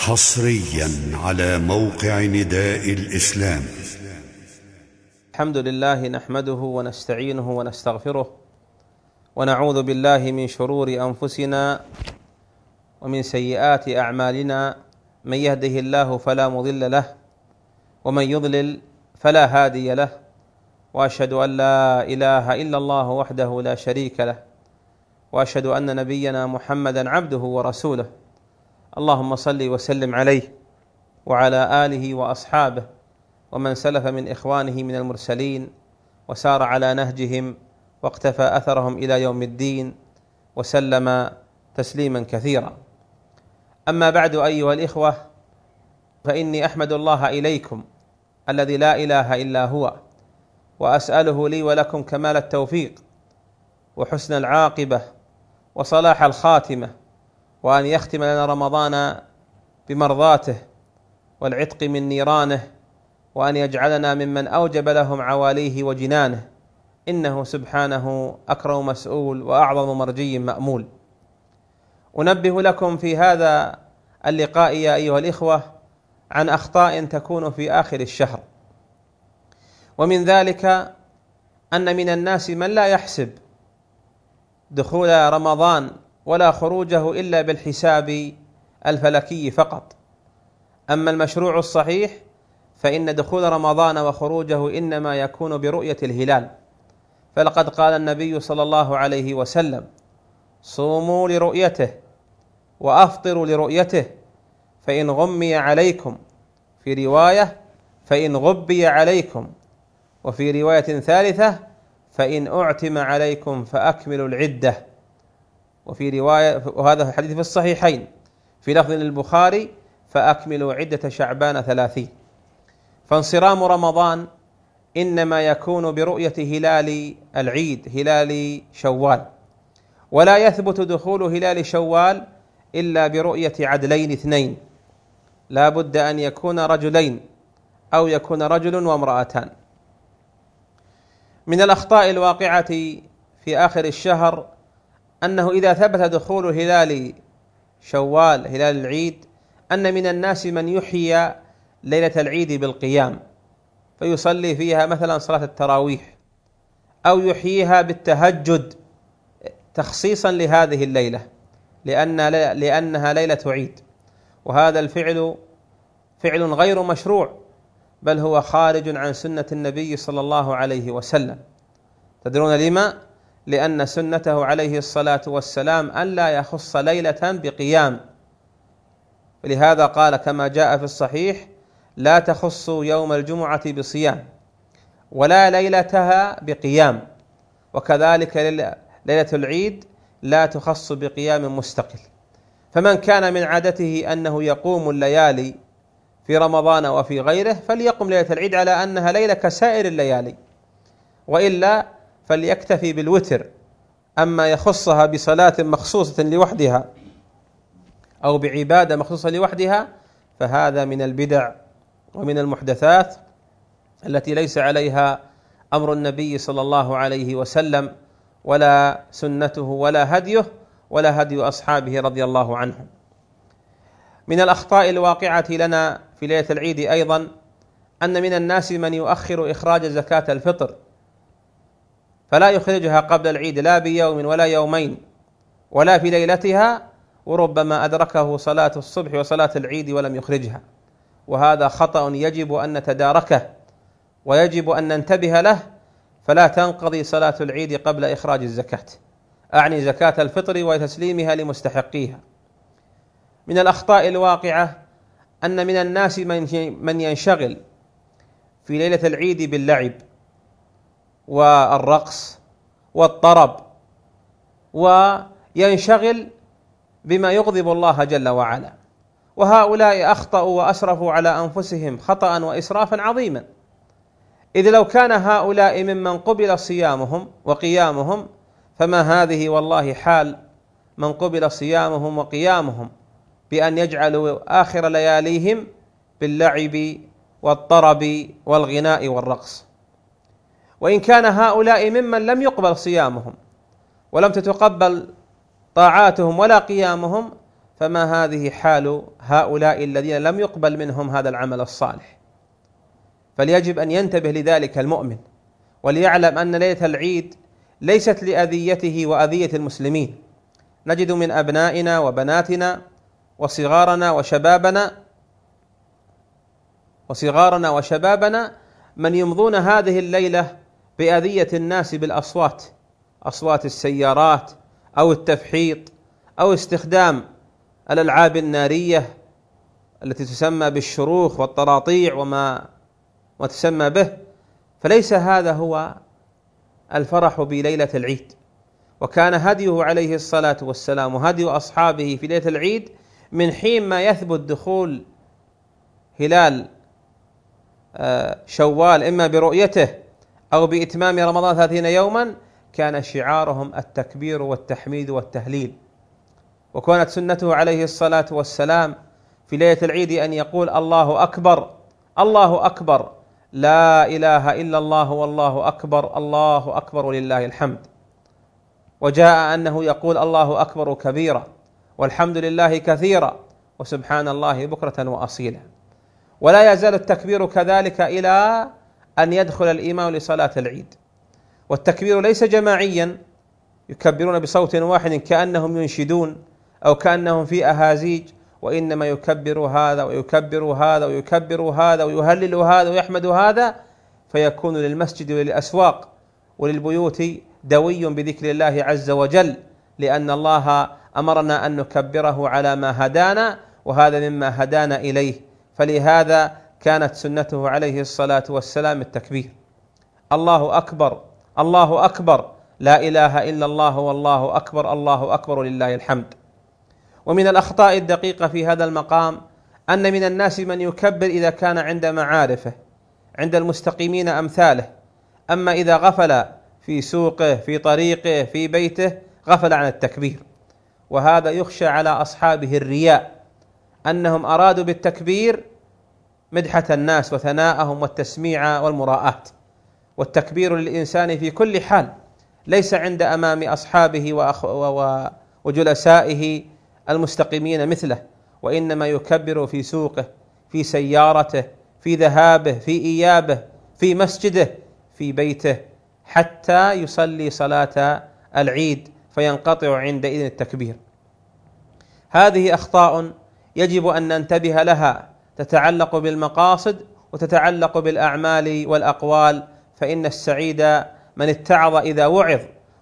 حصريا على موقع نداء الإسلام. الحمد لله نحمده ونستعينه ونستغفره ونعوذ بالله من شرور أنفسنا ومن سيئات أعمالنا. من يهده الله فلا مضل له ومن يضلل فلا هادي له. وأشهد أن لا إله إلا الله وحده لا شريك له. وأشهد أن نبينا محمدا عبده ورسوله. اللهم صل وسلم عليه وعلى آله وأصحابه ومن سلف من إخوانه من المرسلين وسار على نهجهم واقتفى أثرهم إلى يوم الدين وسلم تسليما كثيرا. أما بعد أيها الإخوة فإني أحمد الله إليكم الذي لا إله إلا هو وأسأله لي ولكم كمال التوفيق وحسن العاقبة وصلاح الخاتمة وأن يختم لنا رمضان بمرضاته والعتق من نيرانه وأن يجعلنا ممن أوجب لهم عواليه وجنانه. إنه سبحانه أكرم مسؤول وأعظم مرجي مأمول. أنبه لكم في هذا اللقاء يا أيها الإخوة عن أخطاء تكون في آخر الشهر. ومن ذلك أن من الناس من لا يحسب دخول رمضان ولا خروجه إلا بالحساب الفلكي فقط. أما المشروع الصحيح فإن دخول رمضان وخروجه إنما يكون برؤية الهلال. فلقد قال النبي صلى الله عليه وسلم صوموا لرؤيته وأفطروا لرؤيته فإن غمي عليكم في رواية فإن غبي عليكم وفي رواية ثالثة فإن أعتم عليكم فأكملوا العدة. وفي رواية وهذا الحديث في الصحيحين. في لفظ للبخاري فأكملوا عدة شعبان ثلاثين. فانصرام رمضان إنما يكون برؤية هلال العيد هلال شوال. ولا يثبت دخول هلال شوال إلا برؤية عدلين اثنين. لا بد أن يكون رجلين أو يكون رجل وامرأتان. من الأخطاء الواقعة في آخر الشهر أنه إذا ثبت دخول هلال شوال هلال العيد أن من الناس من يحيي ليلة العيد بالقيام فيصلي فيها مثلا صلاة التراويح أو يحييها بالتهجد تخصيصا لهذه الليلة لأن لأنها ليلة عيد. وهذا الفعل فعل غير مشروع بل هو خارج عن سنة النبي صلى الله عليه وسلم. تدرون لما؟ لأن سنته عليه الصلاة والسلام أن لا يخص ليلة بقيام. ولهذا قال كما جاء في الصحيح لا تخص يوم الجمعة بصيام ولا ليلتها بقيام وكذلك ليلة العيد لا تخص بقيام مستقل. فمن كان من عادته أنه يقوم الليالي في رمضان وفي غيره فليقم ليلة العيد على أنها ليلة كسائر الليالي وإلا فليكتفي بالوتر أما يخصها بصلاة مخصوصة لوحدها أو بعبادة مخصوصة لوحدها فهذا من البدع ومن المحدثات التي ليس عليها أمر النبي صلى الله عليه وسلم ولا سنته ولا هديه ولا هدي أصحابه رضي الله عنهم. من الأخطاء الواقعة لنا في ليلة العيد أيضا أن من الناس من يؤخر إخراج زكاة الفطر. فلا يخرجها قبل العيد لا بيوم ولا يومين ولا في ليلتها وربما أدركه صلاة الصبح وصلاة العيد ولم يخرجها. وهذا خطأ يجب أن نتداركه ويجب أن ننتبه له فلا تنقضي صلاة العيد قبل إخراج الزكاة. أعني زكاة الفطر وتسليمها لمستحقيها. من الأخطاء الواقعة أن من الناس من ينشغل في ليلة العيد باللعب. والرقص والطرب وينشغل بما يغضب الله جل وعلا. وهؤلاء أخطأوا وأسرفوا على أنفسهم خطأ وإسرافا عظيما. إذ لو كان هؤلاء ممن قبل صيامهم وقيامهم فما هذه والله حال من قبل صيامهم وقيامهم بأن يجعلوا آخر لياليهم باللعب والطرب والغناء والرقص. وإن كان هؤلاء ممن لم يقبل صيامهم ولم تتقبل طاعاتهم ولا قيامهم فما هذه حال هؤلاء الذين لم يقبل منهم هذا العمل الصالح؟ فليجب أن ينتبه لذلك المؤمن وليعلم أن ليلة العيد ليست لأذيته وأذية المسلمين. نجد من أبنائنا وبناتنا وصغارنا وشبابنا وصغارنا وشبابنا من يمضون هذه الليلة بأذية الناس بالأصوات أصوات السيارات أو التفحيط أو استخدام الألعاب النارية التي تسمى بالشروخ والطراطيع وما وتسمى به. فليس هذا هو الفرح بليلة العيد. وكان هديه عليه الصلاة والسلام وهدي أصحابه في ليلة العيد من حين ما يثبت دخول هلال آه، شوال إما برؤيته أو بإتمام رمضان ثلاثين يوما كان شعارهم التكبير والتحميد والتهليل. وكانت سنته عليه الصلاة والسلام في ليلة العيد أن يقول الله أكبر الله أكبر لا إله إلا الله والله أكبر الله أكبر ولله الحمد. وجاء أنه يقول الله أكبر كبيرا والحمد لله كثيرا وسبحان الله بكرة واصيلا. ولا يزال التكبير كذلك إلى أن يدخل الامام لصلاة العيد. والتكبير ليس جماعيا يكبرون بصوت واحد كأنهم ينشدون أو كأنهم في أهازيج وإنما يكبر هذا ويكبر هذا ويكبر هذا ويهلل هذا ويحمد هذا فيكون للمسجد وللأسواق وللبيوت دوي بذكر الله عز وجل لأن الله أمرنا أن نكبره على ما هدانا وهذا مما هدانا إليه. فلهذا كانت سنته عليه الصلاة والسلام التكبير. الله أكبر الله أكبر لا إله إلا الله والله أكبر الله أكبر ولله الحمد. ومن الأخطاء الدقيقة في هذا المقام أن من الناس من يكبر إذا كان عند معارفه عند المستقيمين أمثاله. أما إذا غفل في سوقه في طريقه في بيته غفل عن التكبير. وهذا يخشى على أصحابه الرياء أنهم أرادوا بالتكبير مدحة الناس وثناءهم والتسميع والمراءاه والتكبير للإنسان في كل حال ليس عند أمام أصحابه وأخ وجلسائه المستقيمين مثله وإنما يكبر في سوقه في سيارته في ذهابه في إيابه في مسجده في بيته حتى يصلي صلاة العيد فينقطع عندئذ التكبير. هذه أخطاء يجب أن ننتبه لها تتعلق بالمقاصد وتتعلق بالأعمال والأقوال فإن السعيد من اتعظ إذا وعظ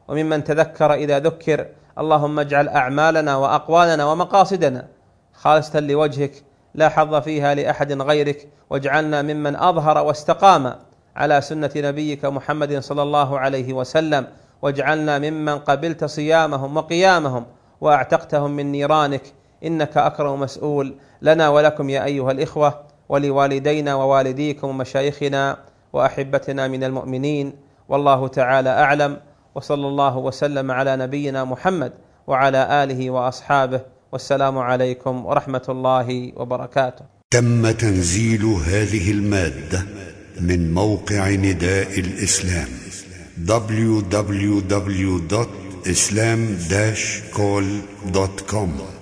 وممن تذكر إذا ذكر. اللهم اجعل أعمالنا وأقوالنا ومقاصدنا خالصة لوجهك لا حظ فيها لأحد غيرك واجعلنا ممن أظهر واستقام على سنة نبيك محمد صلى الله عليه وسلم. واجعلنا ممن قبلت صيامهم وقيامهم وأعتقتهم من نيرانك. إنك أكرم مسؤول لنا ولكم يا أيها الإخوة ولوالدينا ووالديكم ومشايخنا وأحبتنا من المؤمنين والله تعالى أعلم وصلى الله وسلم على نبينا محمد وعلى آله وأصحابه والسلام عليكم ورحمة الله وبركاته. تم تنزيل هذه المادة من موقع نداء الإسلام www.islam-call.com